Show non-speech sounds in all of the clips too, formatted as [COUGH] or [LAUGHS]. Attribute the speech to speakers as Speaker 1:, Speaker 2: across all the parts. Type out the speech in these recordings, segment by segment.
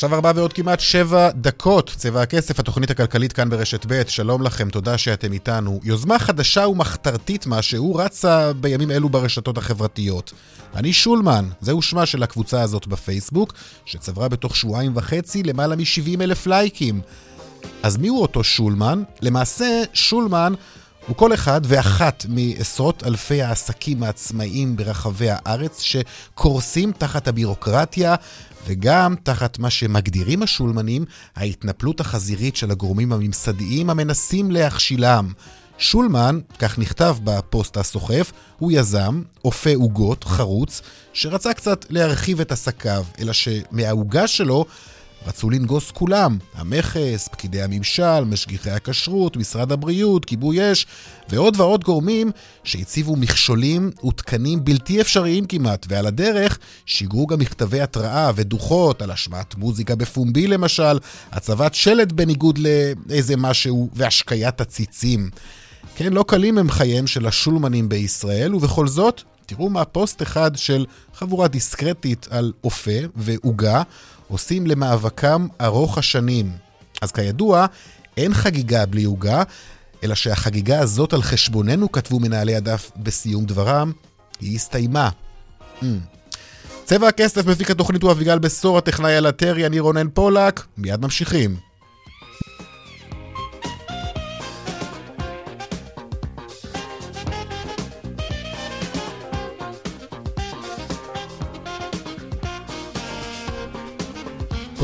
Speaker 1: עכשיו ארבע ועוד כמעט שבע דקות, צבע הכסף, התוכנית הכלכלית כאן ברשת ב', שלום לכם, תודה שאתם איתנו. יוזמה חדשה ומחתרתית משהו רצה בימים אלו ברשתות החברתיות. אני שולמן, זהו שמה של הקבוצה הזאת בפייסבוק, שצברה בתוך שבועיים וחצי למעלה מ-70 אלף לייקים. אז מיהו אותו שולמן? למעשה, שולמן הוא כל אחד ואחת מעשרות אלפי העסקים העצמאיים ברחבי הארץ שקורסים תחת הבירוקרטיה וגם תחת מה שמגדירים השולמנים, ההתנפלות החזירית של הגורמים הממסדיים המנסים להכשילם. שולמן, כך נכתב בפוסט הסוחף, הוא יזם, אופה עוגות, חרוץ, שרצה קצת להרחיב את עסקיו, אלא שמהעוגה שלו רצו לנגוס כולם, המכס, פקידי הממשל, משגיחי הכשרות, משרד הבריאות, כיבוי אש, ועוד ועוד גורמים שהציבו מכשולים ותקנים בלתי אפשריים כמעט, ועל הדרך שיגרו גם מכתבי התראה ודוחות על השמעת מוזיקה בפומבי למשל, הצבת שלט בניגוד לאיזה משהו והשקיית עציצים. כן, לא קלים הם חייהם של השולמנים בישראל, ובכל זאת, תראו מה פוסט אחד של חבורה דיסקרטית על אופה ועוגה עושים למאבקם ארוך השנים. אז כידוע, אין חגיגה בלי עוגה, אלא שהחגיגה הזאת על חשבוננו, כתבו מנהלי הדף בסיום דברם, היא הסתיימה. Mm. צבע הכסף מפיק התוכנית הוא אביגל בשור, הטכנאי על הטרי, אני רונן פולק, מיד ממשיכים.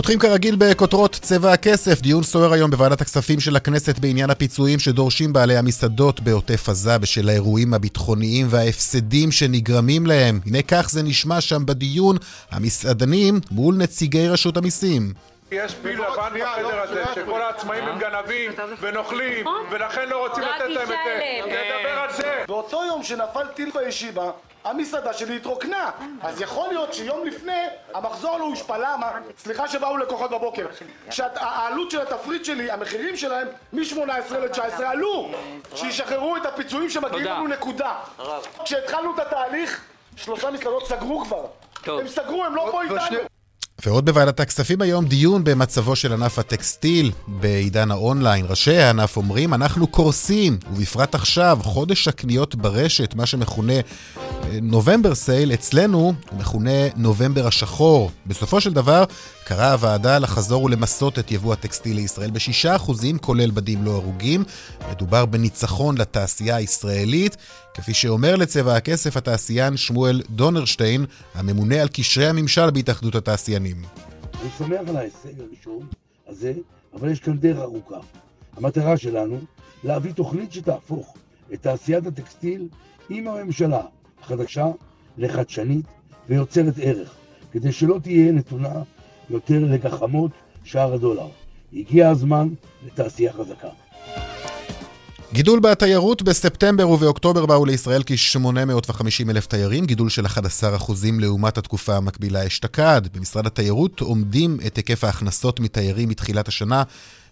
Speaker 1: פותחים כרגיל בכותרות צבע הכסף, דיון סוער היום בוועדת הכספים של הכנסת בעניין הפיצויים שדורשים בעלי המסעדות בעוטף עזה בשל האירועים הביטחוניים וההפסדים שנגרמים להם. הנה כך זה נשמע שם בדיון, המסעדנים מול נציגי רשות המיסים.
Speaker 2: יש פיל לבן בחדר הזה, שכל העצמאים הם גנבים ונוכלים, נכון. ולכן לא רוצים לתת להם את על זה.
Speaker 3: באותו יום שנפל טיל בישיבה, המסעדה שלי התרוקנה. אז יכול להיות שיום לפני המחזור לא הושפע, למה? סליחה שבאו לקוחות בבוקר. שהעלות של התפריט שלי, המחירים שלהם מ-18 ל-19 עלו. שישחררו את הפיצויים שמגיעים לנו נקודה. כשהתחלנו את התהליך, שלושה מסעדות סגרו כבר. הם סגרו, הם לא פה איתנו.
Speaker 1: ועוד בוועדת הכספים היום דיון במצבו של ענף הטקסטיל בעידן האונליין. ראשי הענף אומרים, אנחנו קורסים, ובפרט עכשיו, חודש הקניות ברשת, מה שמכונה November Sale, אצלנו הוא מכונה נובמבר השחור. בסופו של דבר, קראה הוועדה לחזור ולמסות את יבוא הטקסטיל לישראל בשישה אחוזים, כולל בדים לא ארוגים. מדובר בניצחון לתעשייה הישראלית, כפי שאומר לצבע הכסף התעשיין שמואל דונרשטיין, הממונה על קשרי הממשל בהתאחדות התעשיינים.
Speaker 4: אני שמח על ההישג הראשון הזה, אבל יש כאן דרך ארוכה. המטרה שלנו, להביא תוכנית שתהפוך את תעשיית הטקסטיל עם הממשלה חדשה לחדשנית ויוצרת ערך, כדי שלא תהיה נתונה יותר לגחמות שער הדולר. הגיע הזמן לתעשייה חזקה.
Speaker 1: גידול בתיירות בספטמבר ובאוקטובר באו לישראל כ-850 אלף תיירים, גידול של 11% לעומת התקופה המקבילה אשתקד. במשרד התיירות עומדים את היקף ההכנסות מתיירים מתחילת השנה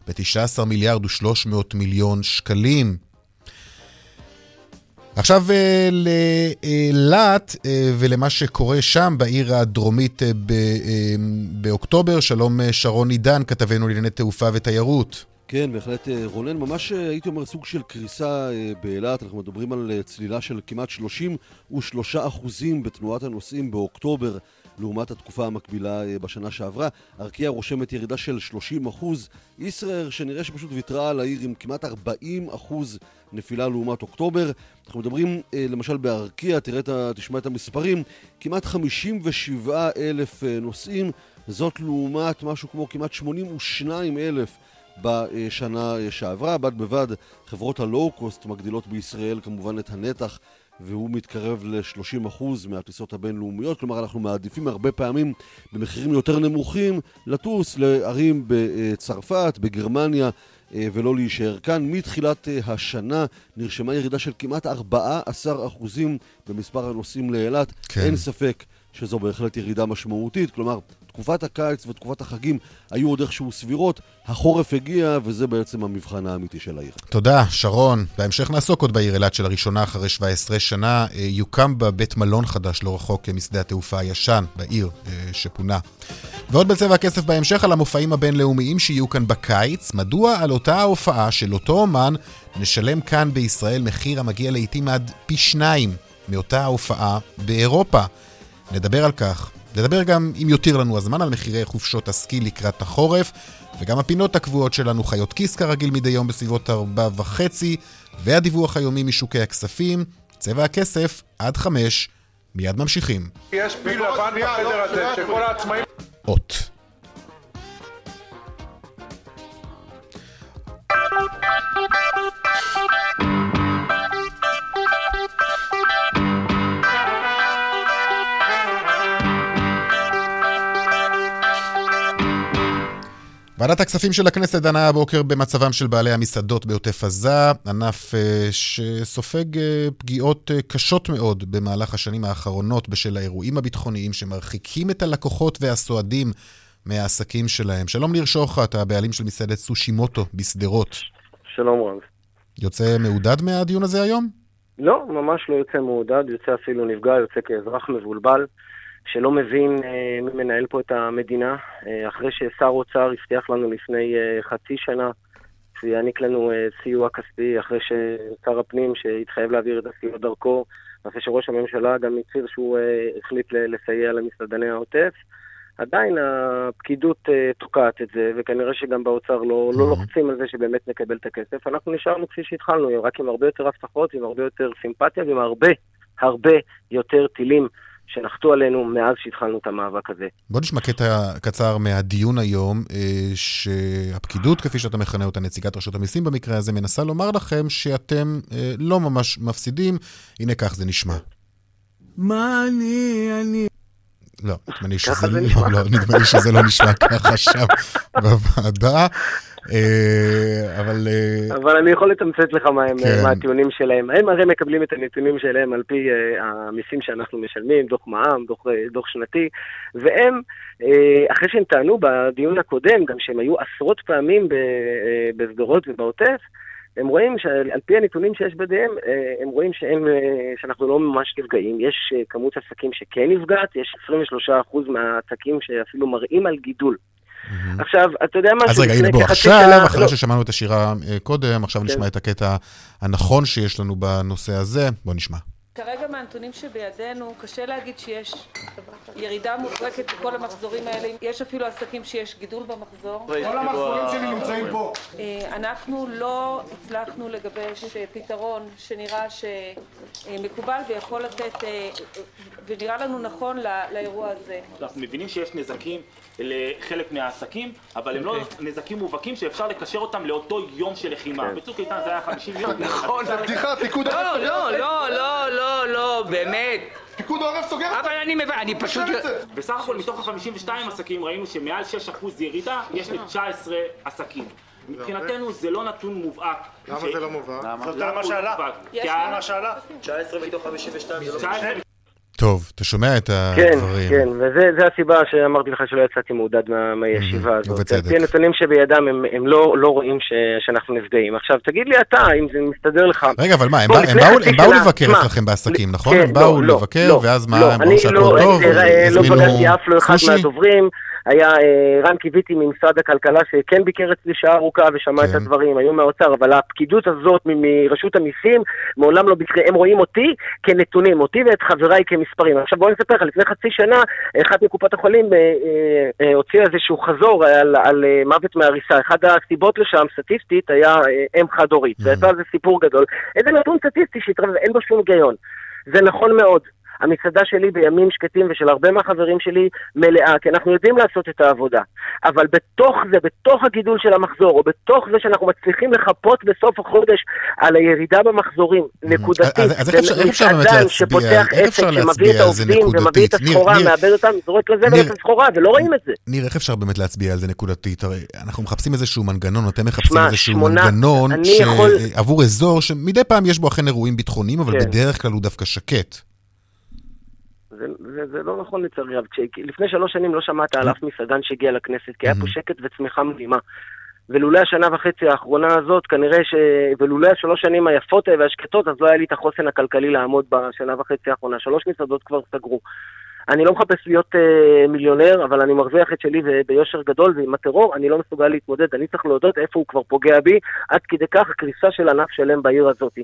Speaker 1: ב-19 מיליארד ו-300 מיליון שקלים. עכשיו אה, לאילת אה, ולמה שקורה שם בעיר הדרומית אה, באוקטובר. שלום שרון עידן, כתבנו לענייני תעופה ותיירות.
Speaker 5: כן, בהחלט רונן, ממש הייתי אומר סוג של קריסה באילת, אנחנו מדברים על צלילה של כמעט 33% בתנועת הנוסעים באוקטובר לעומת התקופה המקבילה בשנה שעברה. ארקיע רושמת ירידה של 30%, ישראייר שנראה שפשוט ויתרה על העיר עם כמעט 40% נפילה לעומת אוקטובר. אנחנו מדברים אה, למשל בארקיע, תראה, תשמע את המספרים, כמעט 57 אלף אה, נוסעים, זאת לעומת משהו כמו כמעט 82 אלף בשנה שעברה. בד בבד חברות הלואו-קוסט מגדילות בישראל כמובן את הנתח והוא מתקרב ל-30% מהטיסות הבינלאומיות, כלומר אנחנו מעדיפים הרבה פעמים במחירים יותר נמוכים לטוס לערים בצרפת, בגרמניה, אה, ולא להישאר כאן. מתחילת אה, השנה נרשמה ירידה של כמעט 14% במספר הנוסעים לאילת.
Speaker 1: כן.
Speaker 5: אין ספק שזו בהחלט ירידה משמעותית, כלומר תקופת הקיץ ותקופת החגים היו עוד איכשהו סבירות, החורף הגיע וזה בעצם המבחן האמיתי של העיר.
Speaker 1: תודה, שרון. בהמשך נעסוק עוד בעיר אילת שלראשונה אחרי 17 שנה. אה, יוקם בה בית מלון חדש לא רחוק משדה התעופה הישן בעיר אה, שפונה. ועוד בצבע הכסף בהמשך על המופעים הבינלאומיים שיהיו כאן בקיץ. מדוע על אותה ההופעה של אותו אומן נשלם כאן בישראל מחיר המגיע לעיתים עד פי שניים מאותה ההופעה באירופה? נדבר על כך. נדבר גם, אם יותיר לנו הזמן, על מחירי חופשות הסקי לקראת החורף, וגם הפינות הקבועות שלנו, חיות כיס כרגיל מדי יום בסביבות ארבע וחצי, והדיווח היומי משוקי הכספים, צבע הכסף, עד חמש, מיד ממשיכים.
Speaker 2: יש פיל לבן בחדר הזה, שכל העצמאים...
Speaker 1: אות. ועדת הכספים של הכנסת דנה הבוקר במצבם של בעלי המסעדות בעוטף עזה, ענף אה, שסופג אה, פגיעות אה, קשות מאוד במהלך השנים האחרונות בשל האירועים הביטחוניים שמרחיקים את הלקוחות והסועדים מהעסקים שלהם. שלום ניר שוחט, הבעלים של מסעדת סושימוטו בשדרות.
Speaker 6: שלום רב.
Speaker 1: יוצא מעודד מהדיון הזה היום?
Speaker 6: לא, ממש לא יוצא מעודד, יוצא אפילו נפגע, יוצא כאזרח מבולבל, שלא מבין אה, מי מנהל פה את המדינה. אה, אחרי ששר אוצר הבטיח לנו לפני אה, חצי שנה שהוא יעניק לנו סיוע כספי, אחרי ששר הפנים שהתחייב להעביר את הסיוע דרכו, אחרי שראש הממשלה גם הצהיר שהוא החליט לסייע למסעדני העוטף. עדיין הפקידות תוקעת את זה, וכנראה שגם באוצר לא, לא לוחצים על זה שבאמת נקבל את הכסף. אנחנו נשארנו כפי שהתחלנו, רק עם הרבה יותר הבטחות, עם הרבה יותר סימפתיה ועם הרבה, הרבה יותר טילים שנחתו עלינו מאז שהתחלנו את המאבק הזה.
Speaker 1: בוא נשמע קטע קצר מהדיון היום, אה, שהפקידות, כפי שאתה מכנה אותה, נציגת רשות המיסים במקרה הזה, מנסה לומר לכם שאתם אה, לא ממש מפסידים. הנה כך זה נשמע.
Speaker 7: מה אני, אני...
Speaker 1: לא, נדמה לי שזה לא. לא, נדמה לי שזה לא נשמע [LAUGHS] ככה שם בוועדה. אה, אבל אה,
Speaker 6: אבל אני יכול לתמצת לך מה, הם,
Speaker 1: כן.
Speaker 6: מה הטיעונים שלהם. הם הרי מקבלים את הנתונים שלהם על פי uh, המיסים שאנחנו משלמים, דוח מע"מ, דוח, אה, דוח שנתי, והם, אחרי שהם טענו בדיון הקודם, גם שהם היו עשרות פעמים אה, בשדרות ובעוטף, הם רואים שעל פי הנתונים שיש בידיהם, אה, הם רואים שאין, אה, שאנחנו לא ממש נפגעים. יש אה, כמות עסקים שכן נפגעת, יש 23% מהעסקים שאפילו מראים על גידול. עכשיו, אתה יודע משהו?
Speaker 1: אז רגע, הנה בוא, עכשיו,
Speaker 6: שנה-
Speaker 1: אחרי
Speaker 6: לא,
Speaker 1: ששמענו את השירה קודם, עכשיו
Speaker 6: כן.
Speaker 1: נשמע את הקטע הנכון שיש לנו בנושא הזה. בוא נשמע.
Speaker 8: כרגע מהנתונים שבידינו, קשה להגיד שיש ירידה מובהקת בכל המחזורים האלה. יש אפילו עסקים שיש גידול במחזור.
Speaker 3: כל המחזורים שלי נמצאים פה.
Speaker 8: אה, אנחנו לא הצלחנו לגבש אה, פתרון שנראה שמקובל ויכול לתת, אה, ונראה לנו נכון לא- לאירוע הזה.
Speaker 9: אנחנו מבינים שיש נזקים לחלק מהעסקים, אבל הם לא נזקים מובהקים שאפשר לקשר אותם לאותו יום של לחימה. בצוק איתן זה היה 50 יום.
Speaker 3: נכון, זה בדיחה, פיקוד
Speaker 7: לא,
Speaker 3: העורף
Speaker 7: לא, לא, לא, לא, לא, באמת.
Speaker 3: פיקוד העורף סוגר את
Speaker 7: אבל אני מבין, אני פשוט...
Speaker 3: זה.
Speaker 9: בסך הכל מתוך ה-52 עסקים ראינו שמעל 6% ירידה יש ל-19 עסקים. מבחינתנו זה לא
Speaker 1: טוב, אתה שומע את
Speaker 6: כן,
Speaker 1: הדברים.
Speaker 6: כן, וזה הסיבה שאמרתי לך שלא יצאתי מעודד מה- מהישיבה הזאת.
Speaker 1: ובצדק.
Speaker 6: פי הנתונים שבידם הם, הם לא, לא רואים ש, שאנחנו נפגעים. עכשיו, תגיד לי אתה, אם זה מסתדר לך.
Speaker 1: רגע, אבל מה, הם
Speaker 6: בוא,
Speaker 1: הם באו- הם באו לבקר
Speaker 6: מה?
Speaker 1: אצלכם בעסקים, נכון?
Speaker 6: כן,
Speaker 1: הם באו
Speaker 6: לא, לא,
Speaker 1: לבקר,
Speaker 6: לא,
Speaker 1: ואז מה,
Speaker 6: לא,
Speaker 1: הם
Speaker 6: אני
Speaker 1: ראו שהכל
Speaker 6: לא,
Speaker 1: טוב,
Speaker 6: אה, אה, לא
Speaker 1: הזמינו
Speaker 6: פגשתי אף לא אחד? מהדוברים. היה אה, רן קיוויתי ממשרד הכלכלה שכן ביקר אצלי שעה ארוכה ושמע
Speaker 1: כן.
Speaker 6: את הדברים, היו מהאוצר, אבל הפקידות הזאת מרשות המיסים מעולם לא ביקרה, הם רואים אותי כנתונים, אותי ואת חבריי כמספרים. עכשיו בוא אני אספר לך, לפני חצי שנה, אחת מקופות החולים אה, אה, אה, הוציאה איזשהו חזור על, על מוות מהריסה. אחת הסיבות לשם, סטטיסטית, היה אם חד-הורית. זה סיפור גדול. איזה נתון סטטיסטי שהתראה, אין בו שום היגיון. זה נכון מאוד. המסעדה שלי בימים שקטים ושל הרבה מהחברים שלי מלאה, כי אנחנו יודעים לעשות את העבודה. אבל בתוך זה, בתוך הגידול של המחזור, או בתוך זה שאנחנו מצליחים לחפות בסוף החודש על הירידה במחזורים, נקודתית,
Speaker 1: אפשר באמת
Speaker 6: במסעדן שפותח עסק, שמביא את העובדים ומביא את
Speaker 1: נקודתית?
Speaker 6: הסחורה, מאבד אותם, זורק לזבל
Speaker 1: ניר,
Speaker 6: את הסחורה, ולא רואים את זה.
Speaker 1: ניר, איך אפשר באמת להצביע על זה נקודתית? הרי אנחנו מחפשים איזשהו מנגנון, אתם מחפשים איזשהו מנגנון שעבור אזור שמדי פעם יש בו אכן אירועים ביטחוניים, אבל
Speaker 6: כן.
Speaker 1: בדרך כלל הוא דווקא שקט.
Speaker 6: זה, זה, זה לא נכון לצערי הרב. לפני שלוש שנים לא שמעת על אף מסעדן שהגיע לכנסת, כי היה פה שקט וצמיחה מדהימה. ולולא השנה וחצי האחרונה הזאת, כנראה ש... ולולא השלוש שנים היפות והשקטות, אז לא היה לי את החוסן הכלכלי לעמוד בשנה וחצי האחרונה. שלוש מסעדות כבר סגרו. אני לא מחפש להיות אה, מיליונר, אבל אני מרוויח את שלי ביושר גדול, ועם הטרור אני לא מסוגל להתמודד. אני צריך להודות איפה הוא כבר פוגע בי, עד כדי כך קריסה של ענף שלם בעיר הזאת.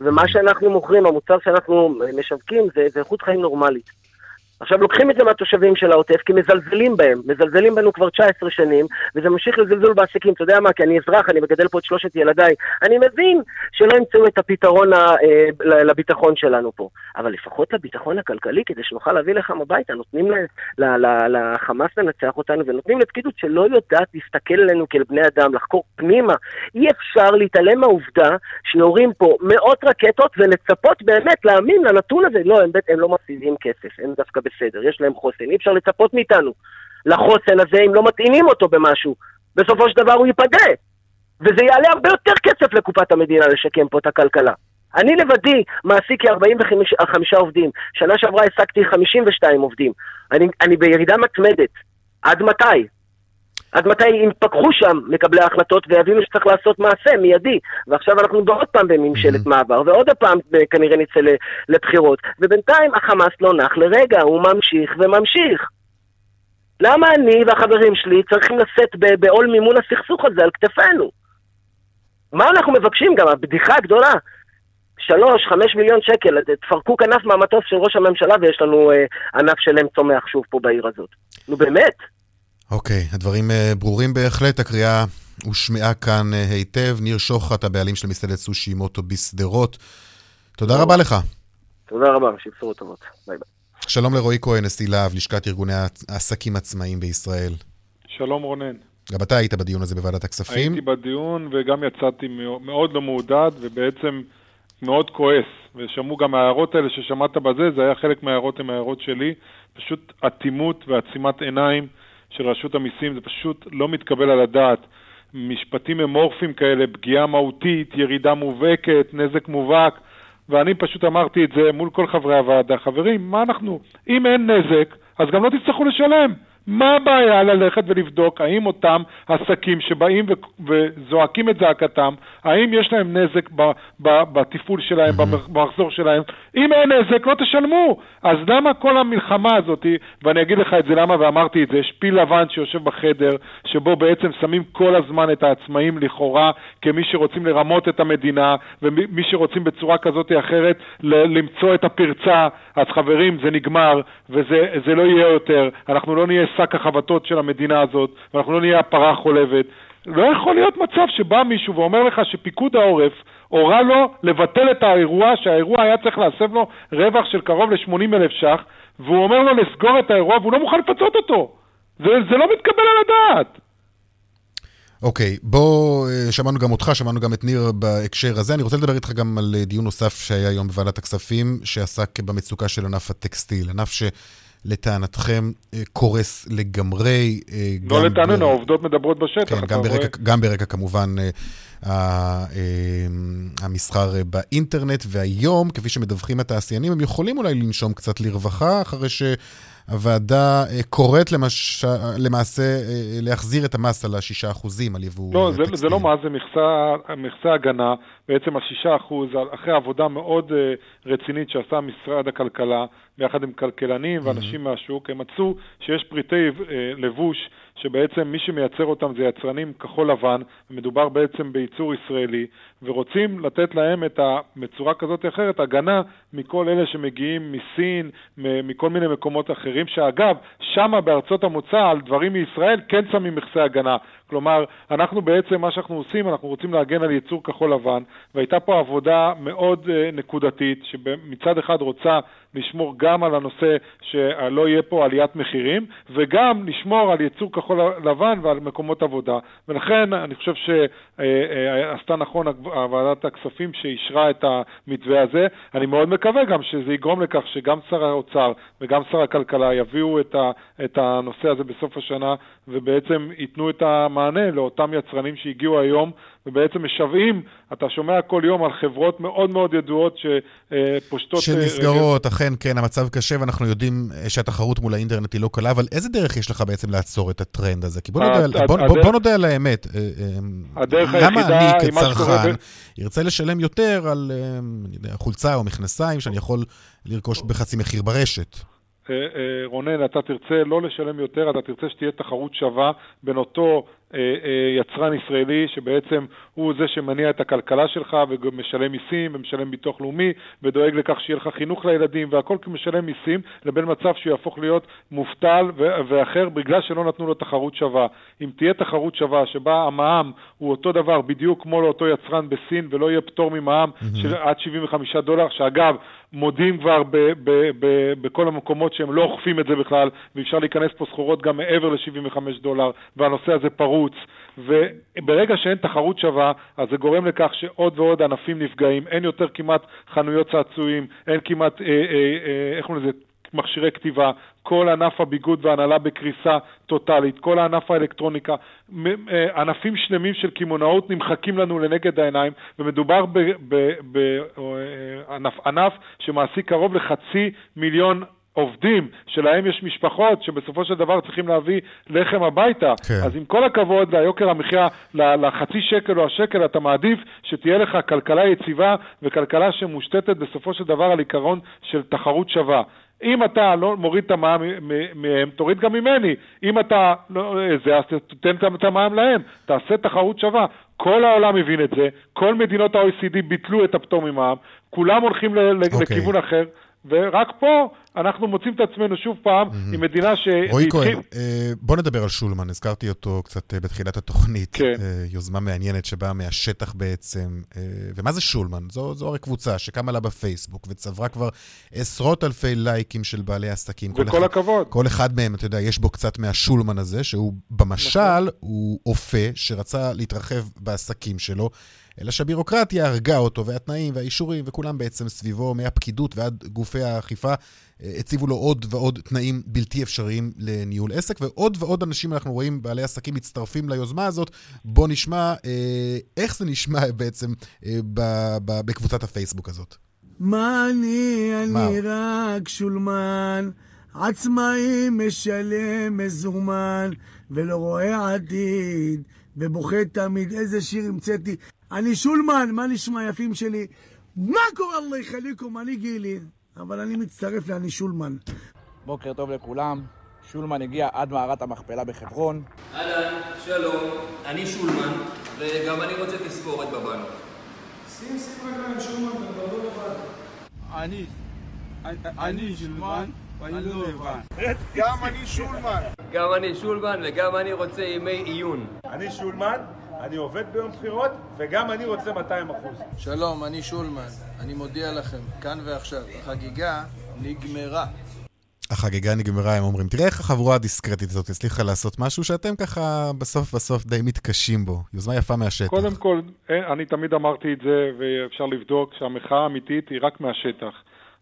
Speaker 6: ומה שאנחנו מוכרים, המוצר שאנחנו משווקים, זה, זה איכות חיים נורמלית. עכשיו לוקחים את זה מהתושבים של העוטף כי מזלזלים בהם, מזלזלים בנו כבר 19 שנים, וזה ממשיך לזלזול בעסקים, אתה יודע מה, כי אני אזרח, אני מגדל פה את שלושת ילדיי, אני מבין שלא ימצאו את הפתרון ה- אה, ל- לביטחון שלנו פה, אבל לפחות לביטחון הכלכלי, כדי שנוכל להביא לכם הביתה, נותנים לחמאס לנצח אותנו, ונותנים לפקידות שלא יודעת להסתכל עלינו כאל בני אדם, לחקור פנימה. אי אפשר להתעלם מהעובדה שיורים פה מאות רקטות ולצפות באמת להאמין לנתון הזה. לא, הם, הם לא מפסידים כסף, הם דווקא בסדר, יש להם חוסן. אי אפשר לצפות מאיתנו לחוסן הזה אם לא מטעינים אותו במשהו. בסופו של דבר הוא ייפדה. וזה יעלה הרבה יותר כסף לקופת המדינה לשקם פה את הכלכלה. אני לבדי מעסיק כ-45 עובדים. שנה שעברה העסקתי 52 עובדים. אני, אני בירידה מתמדת. עד מתי? עד מתי יתפכחו שם מקבלי ההחלטות ויבינו שצריך לעשות מעשה מיידי. ועכשיו אנחנו בעוד פעם בממשלת מעבר, ועוד פעם אה, כנראה נצא לבחירות. ובינתיים החמאס לא נח לרגע, הוא ממשיך וממשיך. למה אני והחברים שלי צריכים לשאת בעול מימון הסכסוך הזה על כתפינו? מה אנחנו מבקשים גם? הבדיחה הגדולה. שלוש, חמש מיליון שקל, תפרקו כנף מהמטוס של ראש הממשלה ויש לנו אה, ענף שלם צומח שוב פה בעיר הזאת. נו באמת.
Speaker 1: אוקיי, הדברים אה, ברורים בהחלט, הקריאה הושמעה כאן אה, היטב. ניר שוחט, הבעלים של מסעדת סושי מוטו בשדרות. תודה רבה לך.
Speaker 6: תודה רבה, שבשורות טובות. ביי ביי.
Speaker 1: שלום לרועי כהן, נשיא להב, לשכת ארגוני העסקים עצמאיים בישראל.
Speaker 2: שלום רונן.
Speaker 1: גם אתה היית בדיון הזה בוועדת הכספים.
Speaker 2: הייתי בדיון וגם יצאתי מאו- מאוד לא מעודד ובעצם מאוד כועס. ושמעו גם ההערות האלה ששמעת בזה, זה היה חלק מההערות עם ההערות שלי. פשוט אטימות ועצימת עיניים של רשות המיסים, זה פשוט לא מתקבל על הדעת. משפטים אמורפיים כאלה, פגיעה מהותית, ירידה מובהקת, נזק מובהק. ואני פשוט אמרתי את זה מול כל חברי הוועדה. חברים, מה אנחנו... אם אין נזק, אז גם לא תצטרכו לשלם. מה הבעיה ללכת ולבדוק האם אותם עסקים שבאים וזועקים את זעקתם, האם יש להם נזק ב- ב- בתפעול שלהם, במח- במחזור שלהם? אם אין נזק, לא תשלמו. אז למה כל המלחמה הזאת, ואני אגיד לך את זה למה ואמרתי את זה, יש פיל לבן שיושב בחדר, שבו בעצם שמים כל הזמן את העצמאים לכאורה כמי שרוצים לרמות את המדינה, ומי שרוצים בצורה כזאת או אחרת ל- למצוא את הפרצה. אז חברים, זה נגמר, וזה זה לא יהיה יותר. אנחנו לא נהיה שק החבטות של המדינה הזאת, ואנחנו לא נהיה הפרה החולבת. לא יכול להיות מצב שבא מישהו ואומר לך שפיקוד העורף הורה לו לבטל את האירוע, שהאירוע היה צריך להסב לו רווח של קרוב ל-80 אלף ש"ח, והוא אומר לו לסגור את האירוע והוא לא מוכן לפצות אותו. זה, זה לא מתקבל על הדעת.
Speaker 1: אוקיי, בוא, אה, שמענו גם אותך, שמענו גם את ניר בהקשר הזה. אני רוצה לדבר איתך גם על אה, דיון נוסף שהיה היום בוועדת הכספים, שעסק במצוקה של ענף הטקסטיל. ענף שלטענתכם אה, קורס לגמרי. אה,
Speaker 2: לא
Speaker 1: גם
Speaker 2: לטעננו,
Speaker 1: ב-
Speaker 2: העובדות מדברות בשטח.
Speaker 1: כן, גם. ברקע, גם ברקע כמובן אה, המסחר באינטרנט, והיום, כפי שמדווחים התעשיינים, הם יכולים אולי לנשום קצת לרווחה, אחרי שהוועדה אה, קוראת למש... למעשה אה, להחזיר את המס על השישה אחוזים על יבוא
Speaker 2: לא,
Speaker 1: אה,
Speaker 2: זה,
Speaker 1: טקסטיל.
Speaker 2: זה לא מה, זה מכסה, מכסה הגנה, בעצם על שישה אחוז, אחרי עבודה מאוד רצינית שעשה משרד הכלכלה, ביחד עם כלכלנים ואנשים מהשוק, הם מצאו שיש פריטי לבוש שבעצם מי שמייצר אותם זה יצרנים כחול לבן, ומדובר בעצם בייצור ישראלי, ורוצים לתת להם את ה... בצורה כזאת או אחרת הגנה מכל אלה שמגיעים מסין, מכל מיני מקומות אחרים, שאגב, שמה בארצות המוצא על דברים מישראל כן שמים מכסי הגנה. כלומר, אנחנו בעצם, מה שאנחנו עושים, אנחנו רוצים להגן על ייצור כחול לבן, והייתה פה עבודה מאוד uh, נקודתית, שמצד אחד רוצה לשמור גם על הנושא שלא יהיה פה עליית מחירים, וגם לשמור על ייצור כחול לבן ועל מקומות עבודה. ולכן אני חושב שעשתה נכון ועדת הכספים שאישרה את המתווה הזה. אני מאוד מקווה גם שזה יגרום לכך שגם שר האוצר וגם שר הכלכלה יביאו את, ה, הנושא הזה בסוף השנה ובעצם ייתנו את המענה לאותם יצרנים שהגיעו היום ובעצם משוועים, אתה שומע כל יום על חברות מאוד מאוד ידועות שפושטות...
Speaker 1: שנסגרות, אכן, כן, המצב קשה, ואנחנו יודעים שהתחרות מול האינטרנט היא לא קלה, אבל איזה דרך יש לך בעצם לעצור את הטרנד הזה? כי בוא נודה, הד... בוא, בוא, בוא נודה על האמת.
Speaker 2: הדרך
Speaker 1: למה אני כצרכן ארצה לשלם יותר על יודע, חולצה או מכנסיים שאני יכול לרכוש בחצי מחיר ברשת?
Speaker 2: רונן, אתה תרצה לא לשלם יותר, אתה תרצה שתהיה תחרות שווה בין אותו אה, אה, יצרן ישראלי שבעצם הוא זה שמניע את הכלכלה שלך ומשלם מיסים ומשלם ביטוח לאומי ודואג לכך שיהיה לך חינוך לילדים והכל משלם מיסים לבין מצב שהוא יהפוך להיות מובטל ואחר בגלל שלא נתנו לו תחרות שווה. אם תהיה תחרות שווה שבה המע"מ הוא אותו דבר בדיוק כמו לאותו יצרן בסין ולא יהיה פטור ממע"מ mm-hmm. של עד 75 דולר, שאגב מודים כבר ב- ב- ב- בכל המקומות שהם לא אוכפים את זה בכלל ואפשר להיכנס פה סחורות גם מעבר ל-75 דולר והנושא הזה פרוץ בחוץ, וברגע שאין תחרות שווה, אז זה גורם לכך שעוד ועוד ענפים נפגעים, אין יותר כמעט חנויות צעצועים, אין כמעט, אה, אה, אה, איך קוראים לזה, מכשירי כתיבה, כל ענף הביגוד והנהלה בקריסה טוטאלית, כל הענף האלקטרוניקה, אה, ענפים שלמים של קמעונאות נמחקים לנו לנגד העיניים, ומדובר בענף שמעסיק קרוב לחצי מיליון עובדים, שלהם יש משפחות שבסופו של דבר צריכים להביא לחם הביתה. כן. אז עם כל הכבוד ליוקר המחיה, לחצי שקל או השקל, אתה מעדיף שתהיה לך כלכלה יציבה וכלכלה שמושתתת בסופו של דבר על עיקרון של תחרות שווה. אם אתה לא מוריד את המע"מ מהם, תוריד גם ממני. אם אתה לא, זה, אז תתן את המע"מ להם. תעשה תחרות שווה. כל העולם מבין את זה, כל מדינות ה-OECD ביטלו את הפטור ממע"מ, כולם הולכים okay. אוקיי. לכיוון אחר. ורק פה אנחנו מוצאים את עצמנו שוב פעם mm-hmm. עם מדינה ש...
Speaker 1: רועי כהן, אה, בוא נדבר על שולמן, הזכרתי אותו קצת אה, בתחילת התוכנית. כן. אה, יוזמה מעניינת שבאה מהשטח בעצם. ומה זה שולמן? זו, זו הרי קבוצה שקמה לה בפייסבוק וצברה כבר עשרות אלפי לייקים של בעלי עסקים.
Speaker 2: וכל כל הכבוד.
Speaker 1: כל אחד מהם, אתה יודע, יש בו קצת מהשולמן הזה, שהוא במשל, נכון. הוא אופה שרצה להתרחב בעסקים שלו. אלא שהבירוקרטיה הרגה אותו, והתנאים והאישורים, וכולם בעצם סביבו, מהפקידות ועד גופי האכיפה, אה, הציבו לו עוד ועוד תנאים בלתי אפשריים לניהול עסק, ועוד ועוד אנשים אנחנו רואים, בעלי עסקים מצטרפים ליוזמה הזאת. בואו נשמע אה, איך זה נשמע [LAUGHS] בעצם אה, ב, ב, בקבוצת הפייסבוק הזאת.
Speaker 10: מה אני, אני רק שולמן, עצמאי משלם מזומן, ולא רואה עתיד, ובוכה תמיד איזה שיר המצאתי. אני שולמן, מה נשמע יפים שלי? מה קורה אללה יחליקום, אני גילי. אבל אני מצטרף לאני שולמן.
Speaker 11: בוקר טוב לכולם. שולמן הגיע עד מערת המכפלה בחברון.
Speaker 12: אהלן, שלום, אני שולמן, וגם אני רוצה תספורת בבנות.
Speaker 13: שים שים רגליים שולמן, אתה לא לבד.
Speaker 14: אני, אני שולמן, ואני לא לבד.
Speaker 13: גם אני שולמן.
Speaker 12: גם אני שולמן, וגם אני רוצה ימי עיון.
Speaker 13: אני שולמן, אני עובד ביום בחירות, וגם אני רוצה 200 אחוז.
Speaker 15: שלום, אני שולמן. אני מודיע לכם, כאן ועכשיו, החגיגה נגמרה.
Speaker 1: החגיגה נגמרה, הם אומרים. תראה איך החבורה הדיסקרטית הזאת הצליחה לעשות משהו שאתם ככה בסוף בסוף די מתקשים בו. יוזמה יפה מהשטח.
Speaker 2: קודם כל, אה, אני תמיד אמרתי את זה, ואפשר לבדוק שהמחאה האמיתית היא רק מהשטח.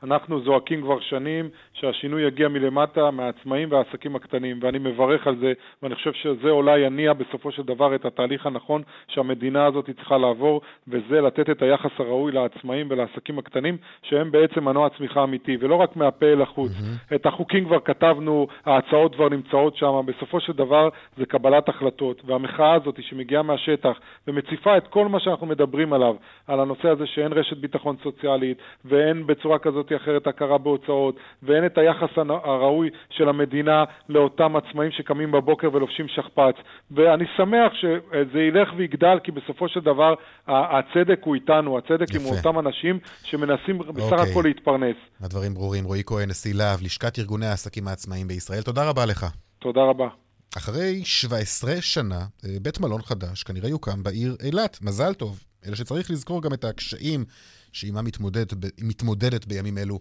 Speaker 2: אנחנו זועקים כבר שנים שהשינוי יגיע מלמטה, מהעצמאים והעסקים הקטנים, ואני מברך על זה, ואני חושב שזה אולי יניע בסופו של דבר את התהליך הנכון שהמדינה הזאת צריכה לעבור, וזה לתת את היחס הראוי לעצמאים ולעסקים הקטנים, שהם בעצם מנוע צמיחה אמיתי, ולא רק מהפה אל החוץ. Mm-hmm. את החוקים כבר כתבנו, ההצעות כבר נמצאות שם, בסופו של דבר זה קבלת החלטות, והמחאה הזאת שמגיעה מהשטח ומציפה את כל מה שאנחנו מדברים עליו, על הנושא הזה שאין רשת ביטחון סוציאלית, ואין בצורה כזאת כזאת אחרת הכרה בהוצאות, ואין את היחס הראוי של המדינה לאותם עצמאים שקמים בבוקר ולובשים שכפ"ץ. ואני שמח שזה ילך ויגדל, כי בסופו של דבר הצדק הוא איתנו, הצדק יפה. עם אותם אנשים שמנסים בסך אוקיי. הכל להתפרנס.
Speaker 1: הדברים ברורים. רועי כהן, נשיא להב, לשכת ארגוני העסקים העצמאיים בישראל. תודה רבה לך.
Speaker 2: תודה רבה.
Speaker 1: אחרי 17 שנה, אה, בית מלון חדש כנראה יוקם בעיר אילת. מזל טוב. אלא שצריך לזכור גם את הקשיים שעימה מתמודדת, מתמודדת בימים אלו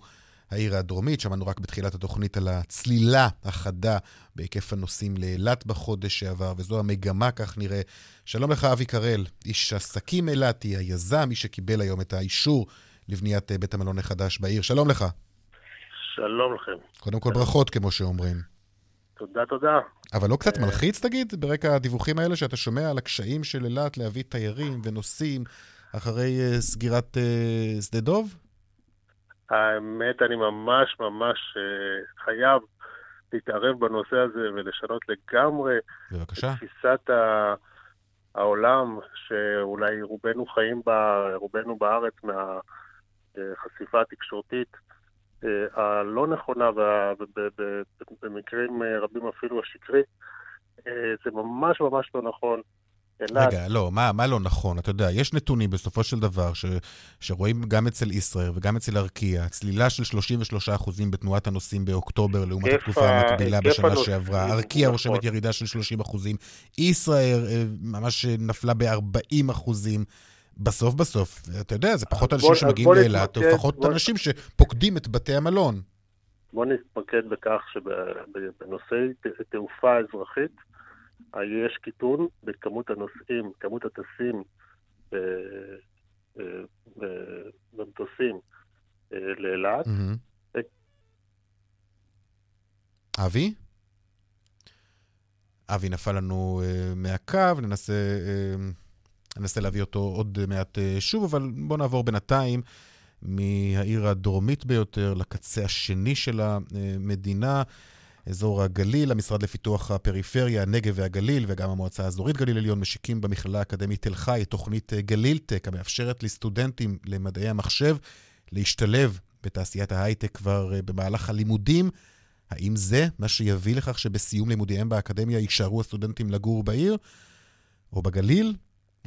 Speaker 1: העיר הדרומית. שמענו רק בתחילת התוכנית על הצלילה החדה בהיקף הנוסעים לאילת בחודש שעבר, וזו המגמה, כך נראה. שלום לך, אבי קרל, איש עסקים אילתי, היזם, מי שקיבל היום את האישור לבניית אה, בית המלון החדש בעיר. שלום לך.
Speaker 16: שלום לכם.
Speaker 1: קודם כל ברכות, כמו שאומרים.
Speaker 16: תודה, תודה.
Speaker 1: אבל לא קצת אה, מלחיץ, תגיד, ברקע הדיווחים האלה, שאתה שומע על הקשיים של אילת להביא תיירים ונוסעים אחרי uh, סגירת uh, שדה דוב?
Speaker 16: האמת, אני ממש ממש uh, חייב להתערב בנושא הזה ולשנות לגמרי
Speaker 1: בבקשה.
Speaker 16: את תפיסת ה... העולם, שאולי רובנו חיים בה, רובנו בארץ מהחשיפה התקשורתית הלא נכונה ובמקרים רבים אפילו השקרית, זה ממש ממש לא נכון.
Speaker 1: רגע, לא, מה, מה לא נכון? אתה יודע, יש נתונים בסופו של דבר ש, שרואים גם אצל ישראייר וגם אצל ארקיע, צלילה של 33% בתנועת הנוסעים באוקטובר לעומת התקופה המקבילה בשנה הנוסעים, שעברה. ארקיע נכון. רושמת ירידה של 30%, ישראייר אה, ממש נפלה ב-40%. בסוף בסוף, אתה יודע, זה פחות אנשים בוא, שמגיעים לאילת, או לפחות בוא... אנשים שפוקדים את בתי המלון.
Speaker 16: בוא נתמקד בכך שבנושאי תעופה אזרחית, יש קיטון בכמות הנוסעים, כמות הטסים אה, במטוסים אה, לאילת.
Speaker 1: אבי? אבי נפל לנו uh, מהקו, ננסה, uh, ננסה להביא אותו עוד מעט uh, שוב, אבל בואו נעבור בינתיים מהעיר הדרומית ביותר לקצה השני של המדינה. אזור הגליל, המשרד לפיתוח הפריפריה, הנגב והגליל, וגם המועצה האזורית גליל עליון משיקים במכללה האקדמית תל חי תוכנית אה, גלילטק, המאפשרת לסטודנטים למדעי המחשב להשתלב בתעשיית ההייטק כבר אה, במהלך הלימודים. האם זה מה שיביא לכך שבסיום לימודיהם באקדמיה יישארו הסטודנטים לגור בעיר או בגליל?